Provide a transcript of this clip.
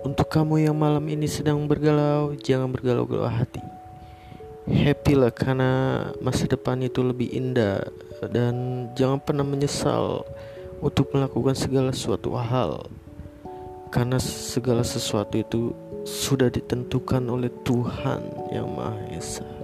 Untuk kamu yang malam ini sedang bergalau, jangan bergalau-galau hati. Happy lah karena masa depan itu lebih indah dan jangan pernah menyesal untuk melakukan segala sesuatu hal. Karena segala sesuatu itu sudah ditentukan oleh Tuhan yang Maha Esa.